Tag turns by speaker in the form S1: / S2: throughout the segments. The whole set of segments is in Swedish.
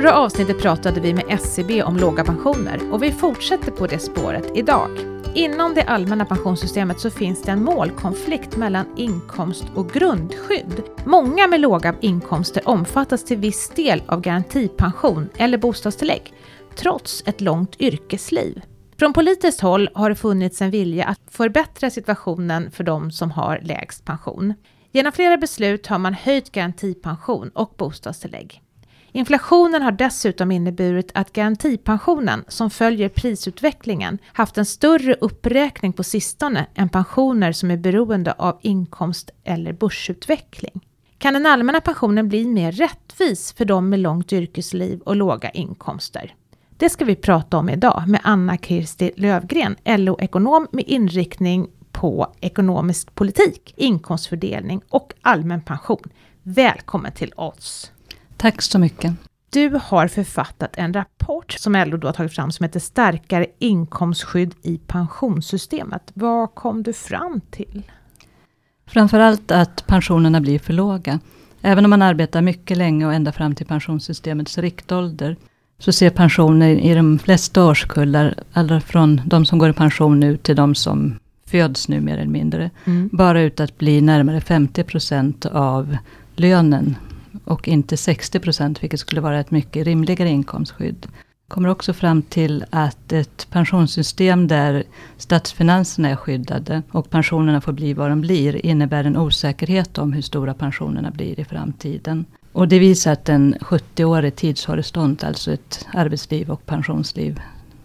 S1: förra avsnittet pratade vi med SCB om låga pensioner och vi fortsätter på det spåret idag. Inom det allmänna pensionssystemet så finns det en målkonflikt mellan inkomst och grundskydd. Många med låga inkomster omfattas till viss del av garantipension eller bostadstillägg, trots ett långt yrkesliv. Från politiskt håll har det funnits en vilja att förbättra situationen för de som har lägst pension. Genom flera beslut har man höjt garantipension och bostadstillägg. Inflationen har dessutom inneburit att garantipensionen, som följer prisutvecklingen, haft en större uppräkning på sistone än pensioner som är beroende av inkomst eller börsutveckling. Kan den allmänna pensionen bli mer rättvis för de med långt yrkesliv och låga inkomster? Det ska vi prata om idag med Anna Kirsti Lövgren, LO-ekonom med inriktning på ekonomisk politik, inkomstfördelning och allmän pension. Välkommen till oss!
S2: Tack så mycket.
S1: Du har författat en rapport som LO då har tagit fram som heter Starkare inkomstskydd i pensionssystemet. Vad kom du fram till?
S2: Framförallt att pensionerna blir för låga. Även om man arbetar mycket länge och ända fram till pensionssystemets riktålder, så ser pensioner i de flesta årskullar, alla från de som går i pension nu till de som föds nu mer eller mindre, mm. bara ut att bli närmare 50 procent av lönen och inte 60 procent, vilket skulle vara ett mycket rimligare inkomstskydd. Kommer också fram till att ett pensionssystem där statsfinanserna är skyddade och pensionerna får bli vad de blir, innebär en osäkerhet om hur stora pensionerna blir i framtiden. Och det visar att en 70-årig tidshorisont, alltså ett arbetsliv och pensionsliv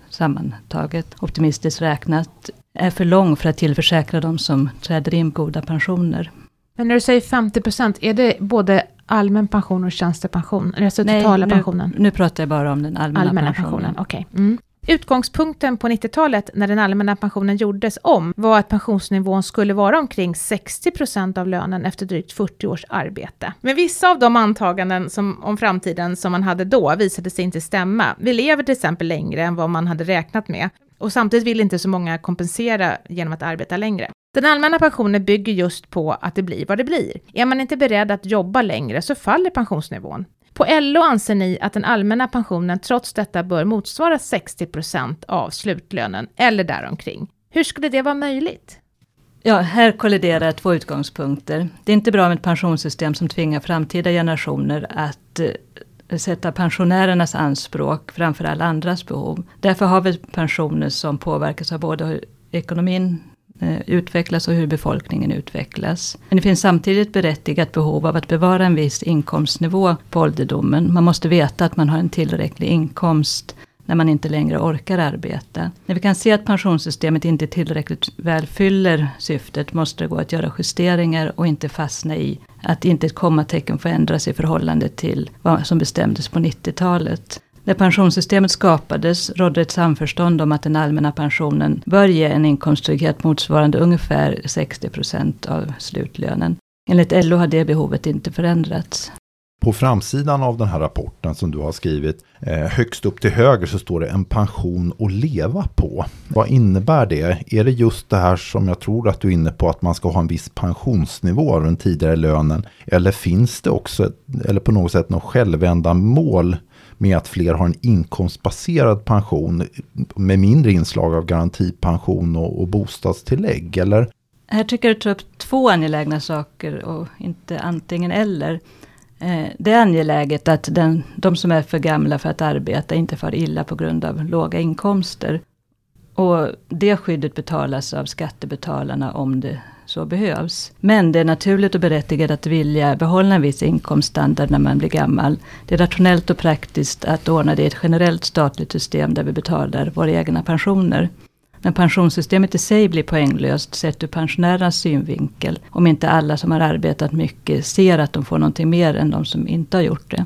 S2: sammantaget, optimistiskt räknat, är för lång för att tillförsäkra de som träder in goda pensioner.
S1: Men när du säger 50 procent, är det både allmän pension och tjänstepension? Alltså
S2: Nej,
S1: totala
S2: nu,
S1: pensionen?
S2: nu pratar jag bara om den allmänna,
S1: allmänna
S2: pensionen.
S1: pensionen okay. mm. Utgångspunkten på 90-talet när den allmänna pensionen gjordes om var att pensionsnivån skulle vara omkring 60 procent av lönen efter drygt 40 års arbete. Men vissa av de antaganden som, om framtiden som man hade då visade sig inte stämma. Vi lever till exempel längre än vad man hade räknat med och samtidigt vill inte så många kompensera genom att arbeta längre. Den allmänna pensionen bygger just på att det blir vad det blir. Är man inte beredd att jobba längre så faller pensionsnivån. På LO anser ni att den allmänna pensionen trots detta bör motsvara 60% av slutlönen eller däromkring. Hur skulle det vara möjligt?
S2: Ja, här kolliderar två utgångspunkter. Det är inte bra med ett pensionssystem som tvingar framtida generationer att eh, sätta pensionärernas anspråk framför alla andras behov. Därför har vi pensioner som påverkas av både hur ekonomin eh, utvecklas och hur befolkningen utvecklas. Men det finns samtidigt berättigat behov av att bevara en viss inkomstnivå på ålderdomen. Man måste veta att man har en tillräcklig inkomst när man inte längre orkar arbeta. När vi kan se att pensionssystemet inte tillräckligt väl fyller syftet måste det gå att göra justeringar och inte fastna i att inte ett kommatecken får ändras i förhållande till vad som bestämdes på 90-talet. När pensionssystemet skapades rådde ett samförstånd om att den allmänna pensionen bör ge en inkomsttrygghet motsvarande ungefär 60 procent av slutlönen. Enligt LO har det behovet inte förändrats.
S3: På framsidan av den här rapporten som du har skrivit, eh, högst upp till höger så står det en pension att leva på. Vad innebär det? Är det just det här som jag tror att du är inne på, att man ska ha en viss pensionsnivå av den tidigare lönen? Eller finns det också, eller på något sätt något självändamål med att fler har en inkomstbaserad pension med mindre inslag av garantipension och, och bostadstillägg? Eller?
S2: Här tycker jag du tar upp två angelägna saker och inte antingen eller. Eh, det är angeläget att den, de som är för gamla för att arbeta inte far illa på grund av låga inkomster. Och det skyddet betalas av skattebetalarna om det så behövs. Men det är naturligt och berättigat att vilja behålla en viss inkomststandard när man blir gammal. Det är rationellt och praktiskt att ordna det i ett generellt statligt system där vi betalar våra egna pensioner. Men pensionssystemet i sig blir poänglöst sett ur pensionärernas synvinkel. Om inte alla som har arbetat mycket ser att de får någonting mer än de som inte har gjort det.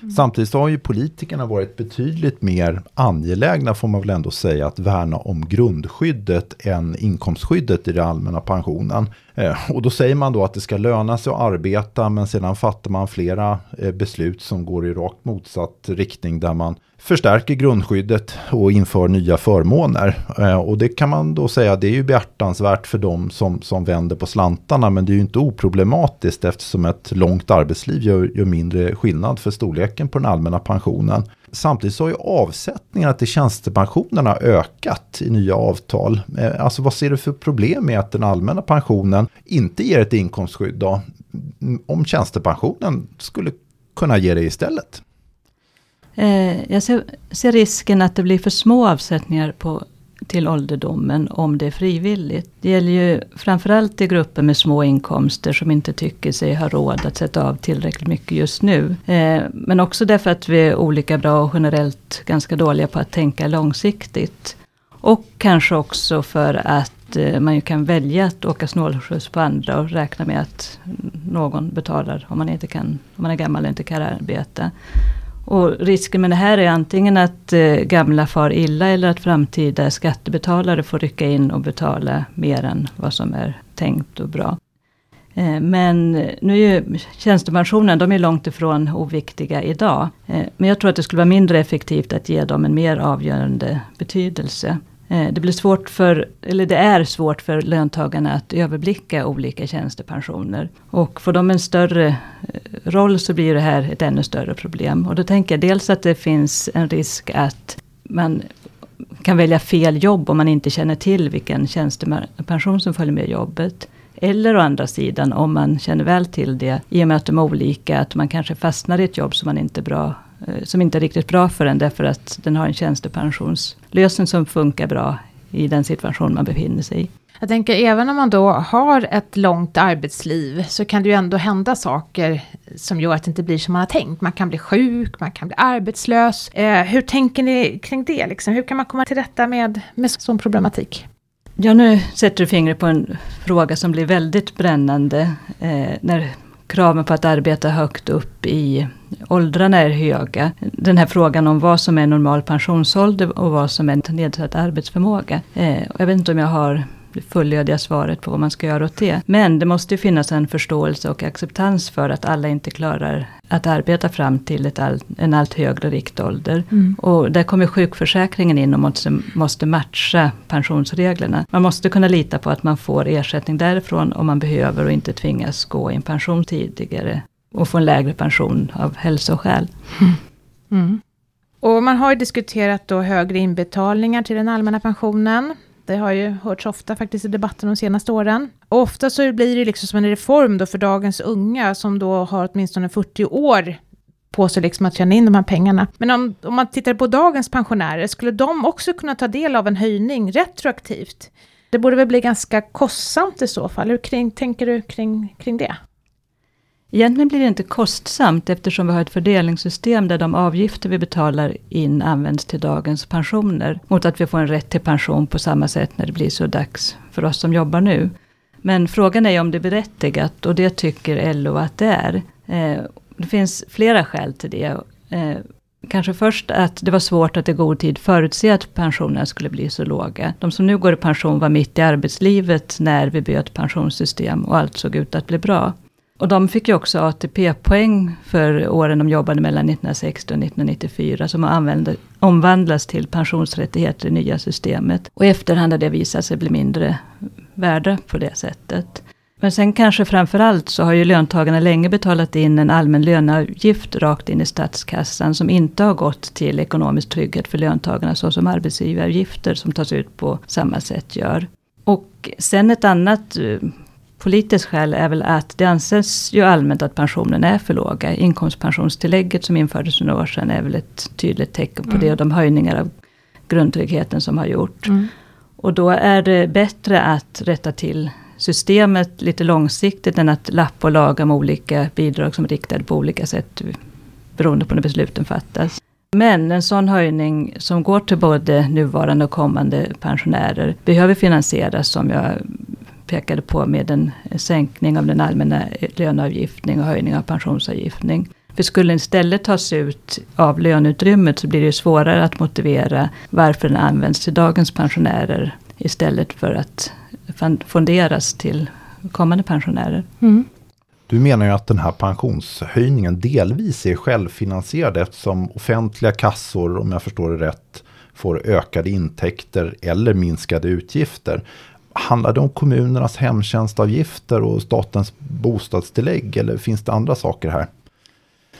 S3: Mm. Samtidigt har ju politikerna varit betydligt mer angelägna får man väl ändå säga att värna om grundskyddet än inkomstskyddet i den allmänna pensionen. Eh, och då säger man då att det ska löna sig att arbeta men sedan fattar man flera eh, beslut som går i rakt motsatt riktning där man förstärker grundskyddet och inför nya förmåner. Eh, och det kan man då säga, det är ju beaktansvärt för de som, som vänder på slantarna, men det är ju inte oproblematiskt eftersom ett långt arbetsliv gör, gör mindre skillnad för storleken på den allmänna pensionen. Samtidigt så har ju avsättningarna till tjänstepensionerna ökat i nya avtal. Eh, alltså vad ser du för problem med att den allmänna pensionen inte ger ett inkomstskydd då? Mm, om tjänstepensionen skulle kunna ge det istället?
S2: Eh, jag ser, ser, risken att det blir för små avsättningar på, till ålderdomen om det är frivilligt. Det gäller ju framförallt i grupper med små inkomster som inte tycker sig ha råd att sätta av tillräckligt mycket just nu. Eh, men också därför att vi är olika bra och generellt ganska dåliga på att tänka långsiktigt. Och kanske också för att eh, man ju kan välja att åka snålskjuts på andra och räkna med att någon betalar om man, inte kan, om man är gammal och inte kan arbeta. Och risken med det här är antingen att eh, gamla far illa eller att framtida skattebetalare får rycka in och betala mer än vad som är tänkt och bra. Eh, men nu är ju tjänstepensionen, de är långt ifrån oviktiga idag. Eh, men jag tror att det skulle vara mindre effektivt att ge dem en mer avgörande betydelse. Eh, det blir svårt för, eller det är svårt för löntagarna att överblicka olika tjänstepensioner. Och får de en större eh, roll så blir det här ett ännu större problem. Och då tänker jag dels att det finns en risk att man kan välja fel jobb om man inte känner till vilken tjänstepension som följer med jobbet. Eller å andra sidan om man känner väl till det, i och med att de är olika, att man kanske fastnar i ett jobb som man inte är bra som inte är riktigt bra för en därför att den har en tjänstepensionslösning som funkar bra i den situation man befinner sig i.
S1: Jag tänker även om man då har ett långt arbetsliv så kan det ju ändå hända saker som gör att det inte blir som man har tänkt. Man kan bli sjuk, man kan bli arbetslös. Eh, hur tänker ni kring det? Liksom? Hur kan man komma till rätta med, med sån problematik?
S2: Ja, nu sätter du fingret på en fråga som blir väldigt brännande. Eh, när kraven på att arbeta högt upp i åldrarna är höga. Den här frågan om vad som är normal pensionsålder och vad som är nedsatt arbetsförmåga. Eh, jag vet inte om jag har fullödiga svaret på vad man ska göra åt det. Men det måste ju finnas en förståelse och acceptans för att alla inte klarar att arbeta fram till ett all, en allt högre riktålder. Mm. Och där kommer sjukförsäkringen in och måste, måste matcha pensionsreglerna. Man måste kunna lita på att man får ersättning därifrån om man behöver och inte tvingas gå i en pension tidigare. Och få en lägre pension av hälsoskäl. Mm.
S1: Mm. Och man har ju diskuterat då högre inbetalningar till den allmänna pensionen. Det har ju hörts ofta faktiskt i debatten de senaste åren. Och ofta så blir det liksom som en reform då för dagens unga som då har åtminstone 40 år på sig liksom att tjäna in de här pengarna. Men om, om man tittar på dagens pensionärer, skulle de också kunna ta del av en höjning retroaktivt? Det borde väl bli ganska kostsamt i så fall. Hur kring, tänker du kring, kring det?
S2: Egentligen blir det inte kostsamt eftersom vi har ett fördelningssystem där de avgifter vi betalar in används till dagens pensioner. Mot att vi får en rätt till pension på samma sätt när det blir så dags för oss som jobbar nu. Men frågan är om det är berättigat och det tycker LO att det är. Eh, det finns flera skäl till det. Eh, kanske först att det var svårt att i god tid förutse att pensionerna skulle bli så låga. De som nu går i pension var mitt i arbetslivet när vi bytte pensionssystem och allt såg ut att bli bra. Och de fick ju också ATP-poäng för åren de jobbade mellan 1960 och 1994 som använde, omvandlas till pensionsrättigheter i nya systemet. Och i efterhand har det visat sig bli mindre värda på det sättet. Men sen kanske framförallt så har ju löntagarna länge betalat in en allmän löneavgift rakt in i statskassan som inte har gått till ekonomisk trygghet för löntagarna så som arbetsgivaravgifter som tas ut på samma sätt gör. Och sen ett annat eh, politiskt skäl är väl att det anses ju allmänt att pensionerna är för låga. Inkomstpensionstillägget som infördes för några år sedan är väl ett tydligt tecken på mm. det och de höjningar av grundtryggheten som har gjort. Mm. Och då är det bättre att rätta till systemet lite långsiktigt än att lappa och laga med olika bidrag som är riktade på olika sätt beroende på när besluten fattas. Men en sån höjning som går till både nuvarande och kommande pensionärer behöver finansieras som jag pekade på med en sänkning av den allmänna löneavgiftning och höjning av pensionsavgiftning. För skulle den istället tas ut av löneutrymmet så blir det svårare att motivera varför den används till dagens pensionärer istället för att fonderas till kommande pensionärer. Mm.
S3: Du menar ju att den här pensionshöjningen delvis är självfinansierad eftersom offentliga kassor, om jag förstår det rätt, får ökade intäkter eller minskade utgifter. Handlar det om kommunernas hemtjänstavgifter och statens bostadstillägg eller finns det andra saker här?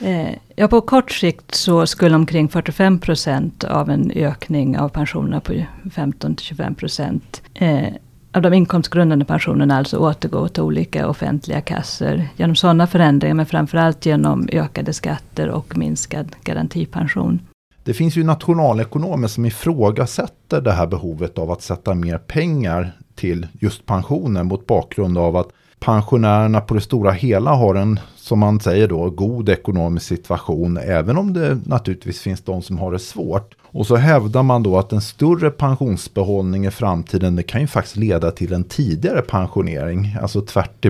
S2: Eh, ja, på kort sikt så skulle omkring 45 procent av en ökning av pensionerna på 15 till 25 procent eh, av de inkomstgrundande pensionerna alltså återgå till olika offentliga kassor. Genom sådana förändringar men framförallt genom ökade skatter och minskad garantipension.
S3: Det finns ju nationalekonomer som ifrågasätter det här behovet av att sätta mer pengar till just pensionen mot bakgrund av att pensionärerna på det stora hela har en, som man säger då, god ekonomisk situation, även om det naturligtvis finns de som har det svårt. Och så hävdar man då att en större pensionsbehållning i framtiden, det kan ju faktiskt leda till en tidigare pensionering, alltså tvärt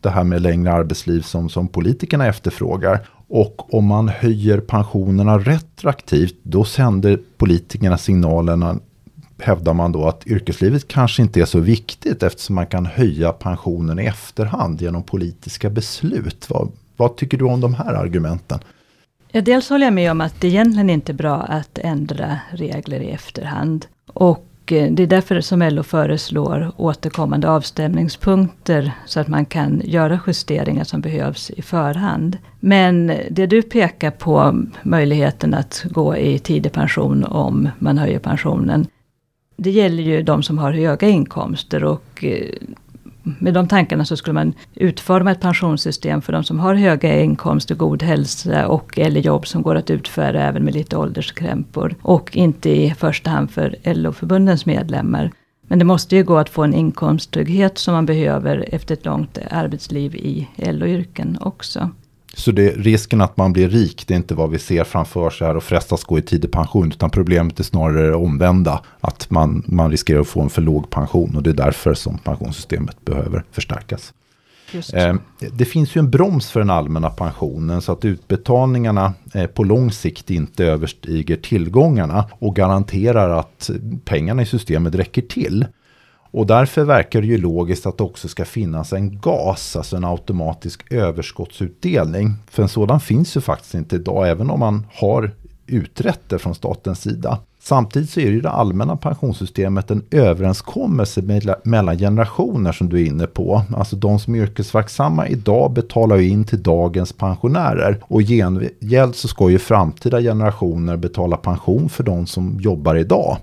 S3: det här med längre arbetsliv som, som politikerna efterfrågar. Och om man höjer pensionerna retroaktivt, då sänder politikerna signalerna hävdar man då att yrkeslivet kanske inte är så viktigt eftersom man kan höja pensionen i efterhand genom politiska beslut. Vad, vad tycker du om de här argumenten?
S2: Ja, dels håller jag med om att det egentligen inte är bra att ändra regler i efterhand. Och eh, det är därför som LO föreslår återkommande avstämningspunkter så att man kan göra justeringar som behövs i förhand. Men det du pekar på, möjligheten att gå i tidig pension om man höjer pensionen det gäller ju de som har höga inkomster och eh, med de tankarna så skulle man utforma ett pensionssystem för de som har höga inkomster, god hälsa och eller jobb som går att utföra även med lite ålderskrämpor. Och inte i första hand för LO-förbundens medlemmar. Men det måste ju gå att få en inkomsttrygghet som man behöver efter ett långt arbetsliv i LO-yrken också.
S3: Så det, risken att man blir rik, det är inte vad vi ser framför sig här och frestas gå i tidig pension, utan problemet är snarare det omvända. Att man, man riskerar att få en för låg pension och det är därför som pensionssystemet behöver förstärkas. Eh, det finns ju en broms för den allmänna pensionen så att utbetalningarna eh, på lång sikt inte överstiger tillgångarna och garanterar att pengarna i systemet räcker till. Och därför verkar det ju logiskt att det också ska finnas en GAS, alltså en automatisk överskottsutdelning. För en sådan finns ju faktiskt inte idag, även om man har utrett det från statens sida. Samtidigt så är ju det allmänna pensionssystemet en överenskommelse mellan generationer som du är inne på. Alltså de som är yrkesverksamma idag betalar ju in till dagens pensionärer. Och i gengäld så ska ju framtida generationer betala pension för de som jobbar idag.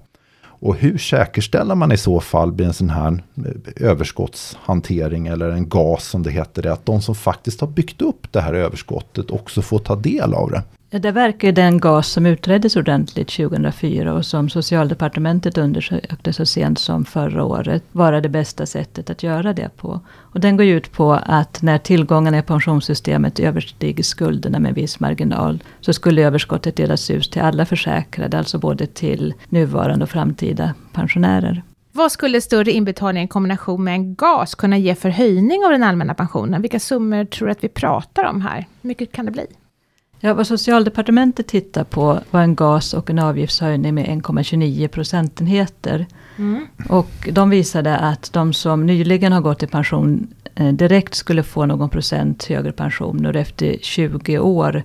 S3: Och hur säkerställer man i så fall vid en sån här eh, överskottshantering eller en gas som det heter det, att de som faktiskt har byggt upp det här överskottet också får ta del av det?
S2: Ja, det verkar ju den gas som utreddes ordentligt 2004 och som socialdepartementet undersökte så sent som förra året vara det bästa sättet att göra det på. Och den går ut på att när tillgångarna i pensionssystemet överstiger skulderna med viss marginal så skulle överskottet delas ut till alla försäkrade, alltså både till nuvarande och framtida pensionärer.
S1: Vad skulle större inbetalning i kombination med en gas kunna ge för höjning av den allmänna pensionen? Vilka summor tror du att vi pratar om här? Hur mycket kan det bli?
S2: Ja, vad socialdepartementet tittar på var en gas och en avgiftshöjning med 1,29 procentenheter. Mm. Och de visade att de som nyligen har gått i pension eh, direkt skulle få någon procent högre pension och efter 20 år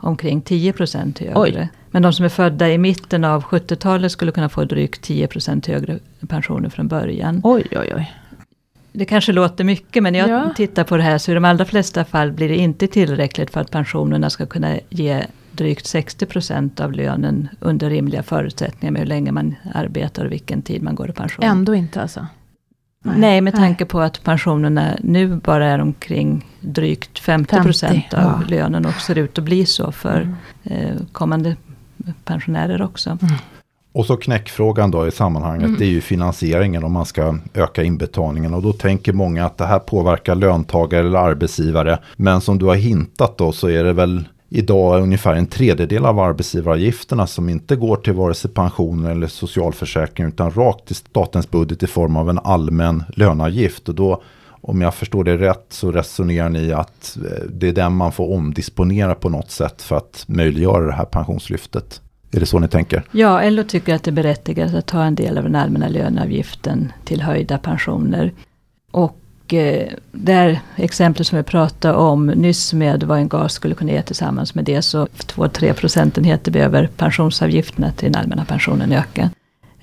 S2: omkring 10 procent högre. Oj. Men de som är födda i mitten av 70-talet skulle kunna få drygt 10 procent högre pensioner från början.
S1: Oj, oj, oj.
S2: Det kanske låter mycket men jag ja. tittar på det här så i de allra flesta fall blir det inte tillräckligt för att pensionerna ska kunna ge drygt 60 procent av lönen under rimliga förutsättningar med hur länge man arbetar och vilken tid man går i pension.
S1: Ändå inte alltså?
S2: Nej, Nej med tanke på att pensionerna nu bara är omkring drygt 50 procent av ja. lönen och ser ut att bli så för mm. eh, kommande pensionärer också. Mm.
S3: Och så knäckfrågan då i sammanhanget, mm. det är ju finansieringen om man ska öka inbetalningen. Och då tänker många att det här påverkar löntagare eller arbetsgivare. Men som du har hintat då så är det väl idag ungefär en tredjedel av arbetsgivaravgifterna som inte går till vare sig pension eller socialförsäkring utan rakt till statens budget i form av en allmän löneavgift. Och då, om jag förstår det rätt, så resonerar ni att eh, det är den man får omdisponera på något sätt för att möjliggöra det här pensionslyftet. Är det så ni tänker?
S2: Ja, LO tycker att det är berättigat att ta en del av den allmänna löneavgiften till höjda pensioner. Och eh, det här exemplet som vi pratade om nyss med vad en gas skulle kunna ge tillsammans med det så 2-3 procentenheter behöver pensionsavgifterna till den allmänna pensionen öka.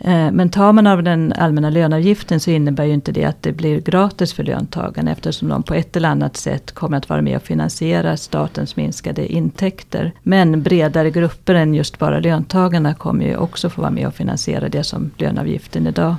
S2: Eh, men tar man av den allmänna löneavgiften så innebär ju inte det att det blir gratis för löntagarna eftersom de på ett eller annat sätt kommer att vara med och finansiera statens minskade intäkter. Men bredare grupper än just bara löntagarna kommer ju också få vara med och finansiera det som löneavgiften idag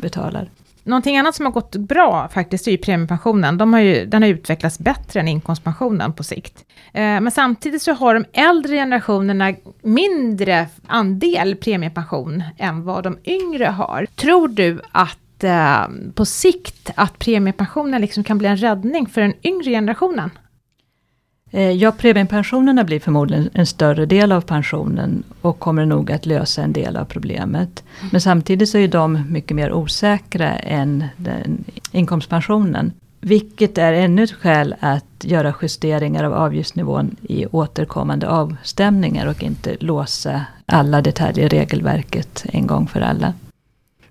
S2: betalar.
S1: Någonting annat som har gått bra faktiskt är ju premiepensionen. De har ju, den har utvecklats bättre än inkomstpensionen på sikt. Eh, men samtidigt så har de äldre generationerna mindre andel premiepension än vad de yngre har. Tror du att eh, på sikt att premiepensionen liksom kan bli en räddning för den yngre generationen?
S2: Eh, ja, premiepensionerna blir förmodligen en större del av pensionen och kommer nog att lösa en del av problemet. Men samtidigt så är de mycket mer osäkra än den inkomstpensionen. Vilket är ännu ett skäl att göra justeringar av avgiftsnivån i återkommande avstämningar och inte låsa alla detaljer i regelverket en gång för alla.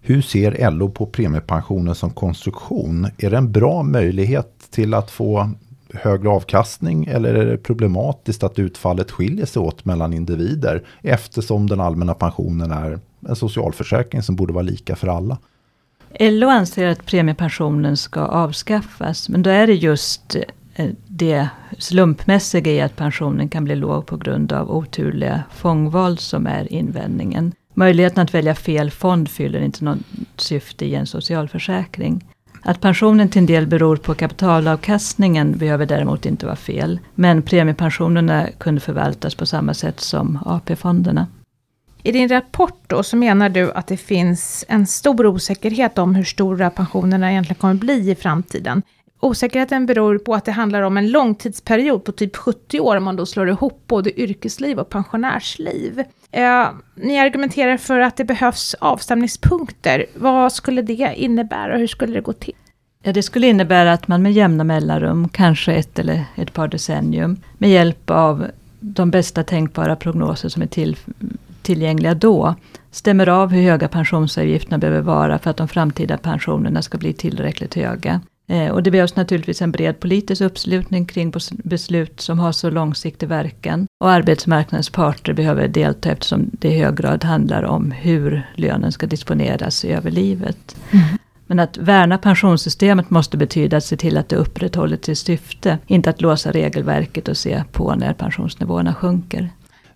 S3: Hur ser LO på premiepensionen som konstruktion? Är det en bra möjlighet till att få högre avkastning eller är det problematiskt att utfallet skiljer sig åt mellan individer eftersom den allmänna pensionen är en socialförsäkring som borde vara lika för alla?
S2: LO anser att premiepensionen ska avskaffas, men då är det just eh, det slumpmässiga i att pensionen kan bli låg på grund av oturliga fångval som är invändningen. Möjligheten att välja fel fond fyller inte något syfte i en socialförsäkring. Att pensionen till en del beror på kapitalavkastningen behöver däremot inte vara fel. Men premiepensionerna kunde förvaltas på samma sätt som AP-fonderna.
S1: I din rapport då så menar du att det finns en stor osäkerhet om hur stora pensionerna egentligen kommer bli i framtiden. Osäkerheten beror på att det handlar om en långtidsperiod på typ 70 år om man då slår ihop både yrkesliv och pensionärsliv. Eh, ni argumenterar för att det behövs avstämningspunkter. Vad skulle det innebära och hur skulle det gå till?
S2: Ja, det skulle innebära att man med jämna mellanrum, kanske ett eller ett par decennium, med hjälp av de bästa tänkbara prognoser som är till, tillgängliga då, stämmer av hur höga pensionsavgifterna behöver vara för att de framtida pensionerna ska bli tillräckligt höga. Eh, och det behövs naturligtvis en bred politisk uppslutning kring beslut som har så långsiktig verkan. Och arbetsmarknadens parter behöver delta eftersom det i hög grad handlar om hur lönen ska disponeras över livet. Mm. Men att värna pensionssystemet måste betyda att se till att det upprätthåller sitt syfte. Inte att låsa regelverket och se på när pensionsnivåerna sjunker.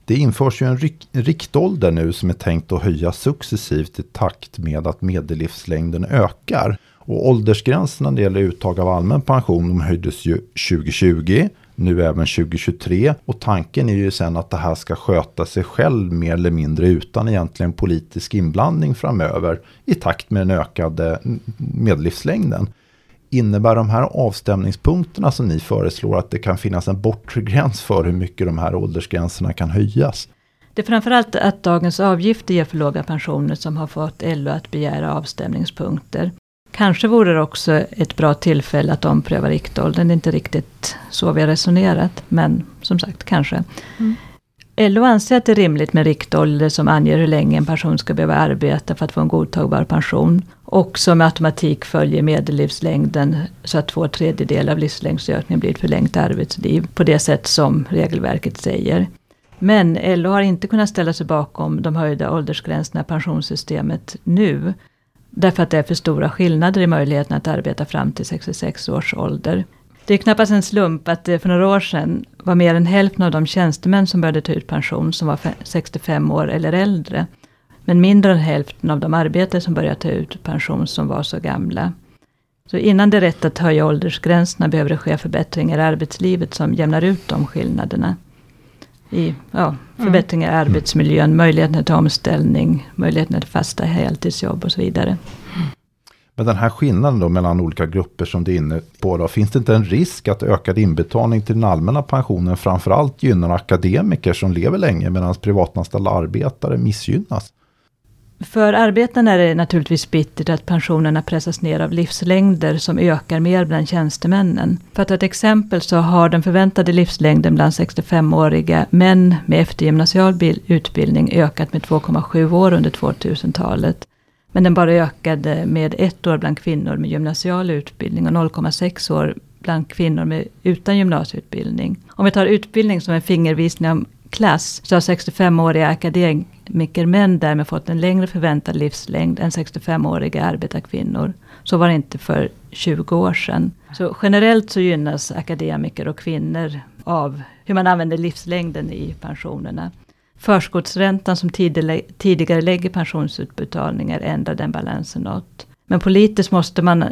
S3: Det införs ju en riktålder nu som är tänkt att höjas successivt i takt med att medellivslängden ökar. Och åldersgränserna när det gäller uttag av allmän pension de höjdes ju 2020, nu även 2023. Och tanken är ju sen att det här ska sköta sig själv mer eller mindre utan egentligen politisk inblandning framöver i takt med den ökade medellivslängden. Innebär de här avstämningspunkterna som ni föreslår att det kan finnas en bortre gräns för hur mycket de här åldersgränserna kan höjas?
S2: Det är framförallt att dagens avgifter ger för låga pensioner som har fått LO att begära avstämningspunkter. Kanske vore det också ett bra tillfälle att ompröva riktåldern. Det är inte riktigt så vi har resonerat. Men som sagt, kanske. Mm. LO anser att det är rimligt med riktålder som anger hur länge en person ska behöva arbeta för att få en godtagbar pension. Och som med automatik följer medellivslängden så att två tredjedelar av livslängdsökningen blir ett förlängt arbetsliv på det sätt som regelverket säger. Men LO har inte kunnat ställa sig bakom de höjda åldersgränserna i pensionssystemet nu. Därför att det är för stora skillnader i möjligheten att arbeta fram till 66 års ålder. Det är knappast en slump att det för några år sedan var mer än hälften av de tjänstemän som började ta ut pension som var 65 år eller äldre. Men mindre än hälften av de arbetare som började ta ut pension som var så gamla. Så innan det är rätt att höja åldersgränserna behöver det ske förbättringar i arbetslivet som jämnar ut de skillnaderna i ja, förbättringar i arbetsmiljön, möjligheten till omställning, möjligheten till fasta heltidsjobb och så vidare.
S3: Men den här skillnaden då mellan olika grupper som det är inne på, då, finns det inte en risk att ökad inbetalning till den allmänna pensionen framförallt gynnar akademiker som lever länge medan privatanställda arbetare missgynnas?
S2: För arbetarna är det naturligtvis bittert att pensionerna pressas ner av livslängder som ökar mer bland tjänstemännen. För att ta ett exempel så har den förväntade livslängden bland 65-åriga män med eftergymnasial utbildning ökat med 2,7 år under 2000-talet. Men den bara ökade med ett år bland kvinnor med gymnasial utbildning och 0,6 år bland kvinnor med, utan gymnasieutbildning. Om vi tar utbildning som en fingervisning om medelklass så har 65-åriga akademikermän därmed fått en längre förväntad livslängd än 65-åriga arbetarkvinnor. Så var det inte för 20 år sedan. Så generellt så gynnas akademiker och kvinnor av hur man använder livslängden i pensionerna. Förskottsräntan som tidigare lägger pensionsutbetalningar ändrar den balansen något. Men politiskt måste man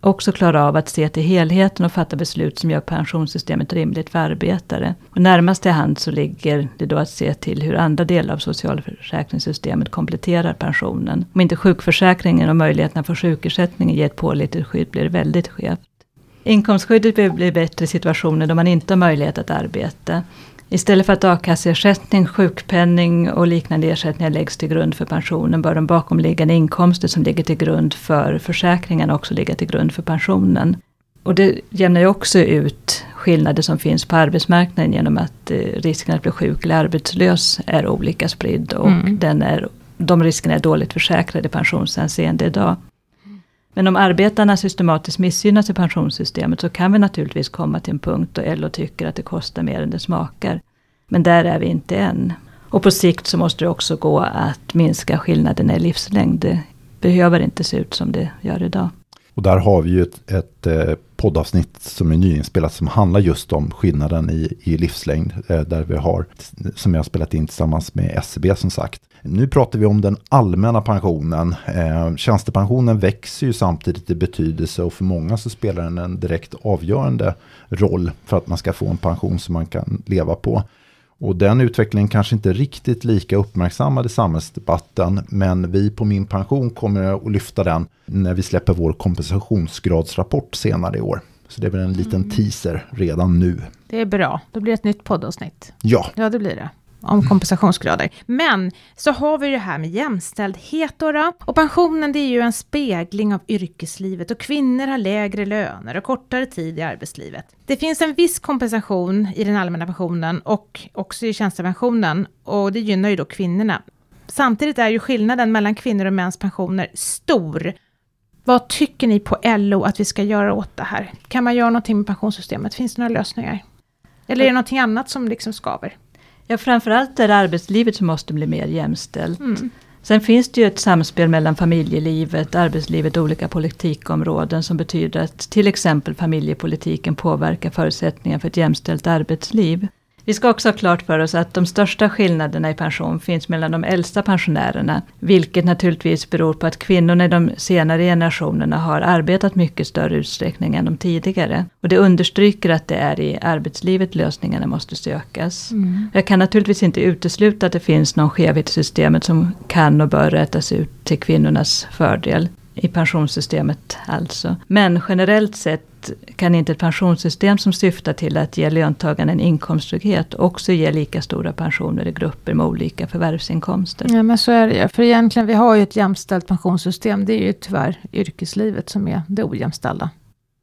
S2: också klara av att se till helheten och fatta beslut som gör pensionssystemet rimligt för arbetare. Och närmast till hand så ligger det då att se till hur andra delar av socialförsäkringssystemet kompletterar pensionen. Om inte sjukförsäkringen och möjligheterna för sjukersättning ger ett pålitligt skydd blir det väldigt skevt. Inkomstskyddet behöver bli bättre i situationer då man inte har möjlighet att arbeta. Istället för att a-kasseersättning, sjukpenning och liknande ersättningar läggs till grund för pensionen bör de bakomliggande inkomster som ligger till grund för försäkringen också ligga till grund för pensionen. Och det jämnar ju också ut skillnader som finns på arbetsmarknaden genom att eh, risken att bli sjuk eller arbetslös är olika spridd och mm. den är, de riskerna är dåligt försäkrade i pensionshänseende idag. Men om arbetarna systematiskt missgynnas i pensionssystemet så kan vi naturligtvis komma till en punkt då LO tycker att det kostar mer än det smakar. Men där är vi inte än. Och på sikt så måste det också gå att minska skillnaderna i livslängd. Det behöver inte se ut som det gör idag.
S3: Och där har vi ju ett, ett eh, poddavsnitt som är nyinspelat som handlar just om skillnaden i, i livslängd. Eh, där vi har, som jag har spelat in tillsammans med SCB som sagt. Nu pratar vi om den allmänna pensionen. Eh, tjänstepensionen växer ju samtidigt i betydelse och för många så spelar den en direkt avgörande roll för att man ska få en pension som man kan leva på. Och den utvecklingen kanske inte riktigt lika uppmärksammad i samhällsdebatten, men vi på Min Pension kommer att lyfta den när vi släpper vår kompensationsgradsrapport senare i år. Så det är väl en liten mm. teaser redan nu.
S1: Det är bra, då blir det ett nytt poddavsnitt.
S3: Ja.
S1: Ja, det blir det om kompensationsgrader. Men så har vi det här med jämställdhet då, då. Och pensionen det är ju en spegling av yrkeslivet och kvinnor har lägre löner och kortare tid i arbetslivet. Det finns en viss kompensation i den allmänna pensionen och också i tjänstepensionen och det gynnar ju då kvinnorna. Samtidigt är ju skillnaden mellan kvinnor och mäns pensioner stor. Vad tycker ni på LO att vi ska göra åt det här? Kan man göra någonting med pensionssystemet? Finns det några lösningar? Eller är det någonting annat som liksom skaver?
S2: Ja, framförallt är det arbetslivet som måste bli mer jämställt. Mm. Sen finns det ju ett samspel mellan familjelivet, arbetslivet och olika politikområden som betyder att till exempel familjepolitiken påverkar förutsättningar för ett jämställt arbetsliv. Vi ska också ha klart för oss att de största skillnaderna i pension finns mellan de äldsta pensionärerna, vilket naturligtvis beror på att kvinnorna i de senare generationerna har arbetat mycket större utsträckning än de tidigare. Och det understryker att det är i arbetslivet lösningarna måste sökas. Mm. Jag kan naturligtvis inte utesluta att det finns någon skevhet i systemet som kan och bör rättas ut till kvinnornas fördel i pensionssystemet alltså. Men generellt sett kan inte ett pensionssystem som syftar till att ge löntagarna en inkomsttrygghet också ge lika stora pensioner i grupper med olika förvärvsinkomster.
S1: Ja men så är det ju. För egentligen, vi har ju ett jämställt pensionssystem. Det är ju tyvärr yrkeslivet som är det ojämställda.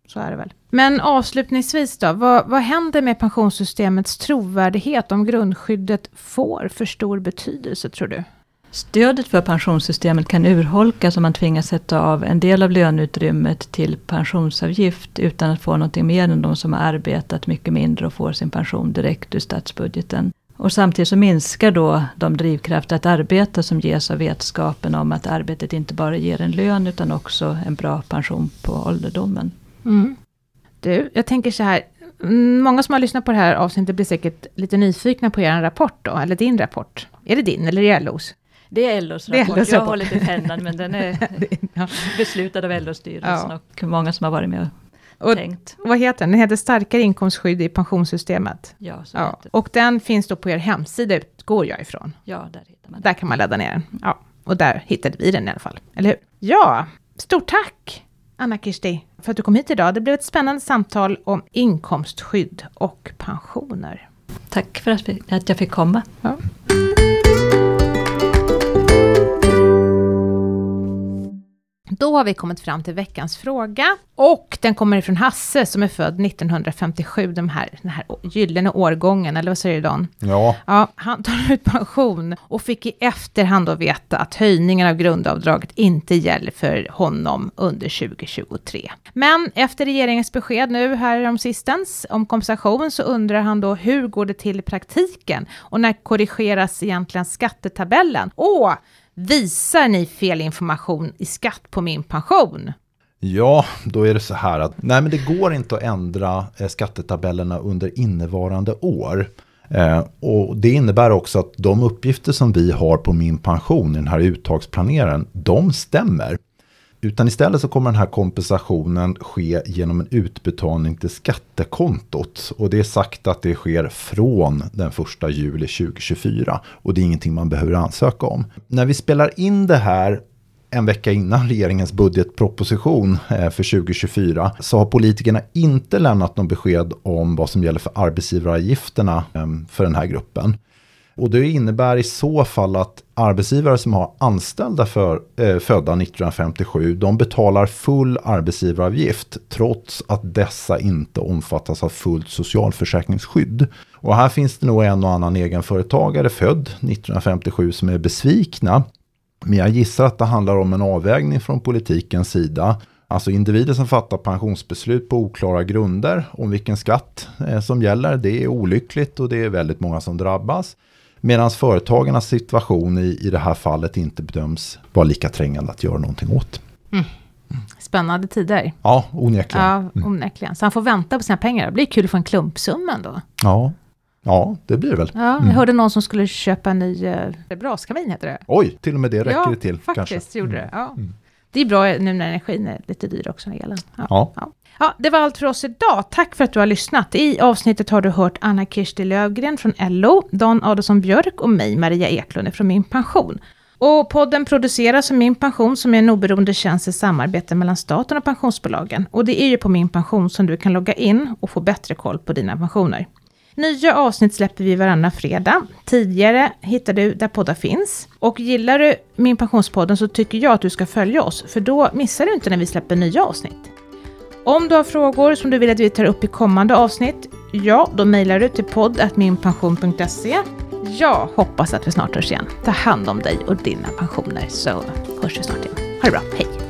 S1: Så är det väl. Men avslutningsvis då, vad, vad händer med pensionssystemets trovärdighet om grundskyddet får för stor betydelse tror du?
S2: Stödet för pensionssystemet kan urholkas om man tvingas sätta av en del av löneutrymmet till pensionsavgift utan att få någonting mer än de som har arbetat mycket mindre och får sin pension direkt ur statsbudgeten. Och samtidigt så minskar då de drivkrafter att arbeta som ges av vetskapen om att arbetet inte bara ger en lön utan också en bra pension på ålderdomen.
S1: Mm. Du, jag tänker så här, mm, många som har lyssnat på det här avsnittet blir säkert lite nyfikna på er rapport då, eller din rapport. Är det din eller är det LOs?
S2: Det är LOs rapport. LOs jag har hållit i pennan men den är ja. beslutad av LO-styrelsen ja. och många som har varit med och, och tänkt.
S1: Vad heter den? Den heter Starkare inkomstskydd i pensionssystemet.
S2: Ja, ja.
S1: Och den finns då på er hemsida, utgår jag ifrån.
S2: Ja, där hittar man
S1: den. Där kan man ladda ner den. Ja, och där hittade vi den i alla fall. Eller hur? Ja, stort tack Anna-Kirsti för att du kom hit idag. Det blev ett spännande samtal om inkomstskydd och pensioner.
S2: Tack för att jag fick komma. Ja.
S1: Då har vi kommit fram till veckans fråga. Och den kommer ifrån Hasse som är född 1957, de här, den här gyllene årgången, eller vad säger du Dan?
S3: Ja.
S1: ja. Han tar ut pension och fick i efterhand då veta att höjningen av grundavdraget inte gäller för honom under 2023. Men efter regeringens besked nu här om sistens om kompensation så undrar han då hur går det till i praktiken och när korrigeras egentligen skattetabellen? Och visar ni fel information i skatt på min pension?
S3: Ja, då är det så här att nej men det går inte att ändra eh, skattetabellerna under innevarande år. Eh, och det innebär också att de uppgifter som vi har på min pension i den här uttagsplaneraren, de stämmer. Utan istället så kommer den här kompensationen ske genom en utbetalning till skattekontot. Och det är sagt att det sker från den första juli 2024. Och det är ingenting man behöver ansöka om. När vi spelar in det här en vecka innan regeringens budgetproposition eh, för 2024 så har politikerna inte lämnat någon besked om vad som gäller för arbetsgivaravgifterna eh, för den här gruppen. Och det innebär i så fall att arbetsgivare som har anställda för, eh, födda 1957, de betalar full arbetsgivaravgift trots att dessa inte omfattas av fullt socialförsäkringsskydd. Och här finns det nog en och annan egenföretagare född 1957 som är besvikna. Men jag gissar att det handlar om en avvägning från politikens sida. Alltså individer som fattar pensionsbeslut på oklara grunder om vilken skatt eh, som gäller. Det är olyckligt och det är väldigt många som drabbas. Medan företagarnas situation i, i det här fallet inte bedöms vara lika trängande att göra någonting åt. Mm.
S1: Spännande tider.
S3: Ja, onekligen.
S1: Ja, mm. onekligen. Så han får vänta på sina pengar. Det blir kul att få en klumpsumma då.
S3: Ja, ja det blir det väl.
S1: Ja, mm. jag hörde någon som skulle köpa en ny eh, braskamin, heter det.
S3: Oj, till och med det räcker
S1: ja,
S3: det till.
S1: faktiskt
S3: kanske.
S1: gjorde det. Ja. Mm. Det är bra nu när energin är lite dyr också, elen.
S3: Ja. ja.
S1: ja. Ja, det var allt för oss idag. Tack för att du har lyssnat. I avsnittet har du hört Anna Kirsti Lövgren från LO, Dan Adolfsson Björk och mig, Maria Eklund från Min Pension. Och podden produceras av Min Pension som är en oberoende tjänst i samarbete mellan staten och pensionsbolagen. Och det är ju på Min Pension som du kan logga in och få bättre koll på dina pensioner. Nya avsnitt släpper vi varannan fredag. Tidigare hittar du där poddar finns. Och gillar du Min Pensionspodden så tycker jag att du ska följa oss, för då missar du inte när vi släpper nya avsnitt. Om du har frågor som du vill att vi tar upp i kommande avsnitt, ja, då mejlar du till podd.minpension.se. Jag hoppas att vi snart hörs igen. Ta hand om dig och dina pensioner så hörs vi snart igen. Ha det bra, hej!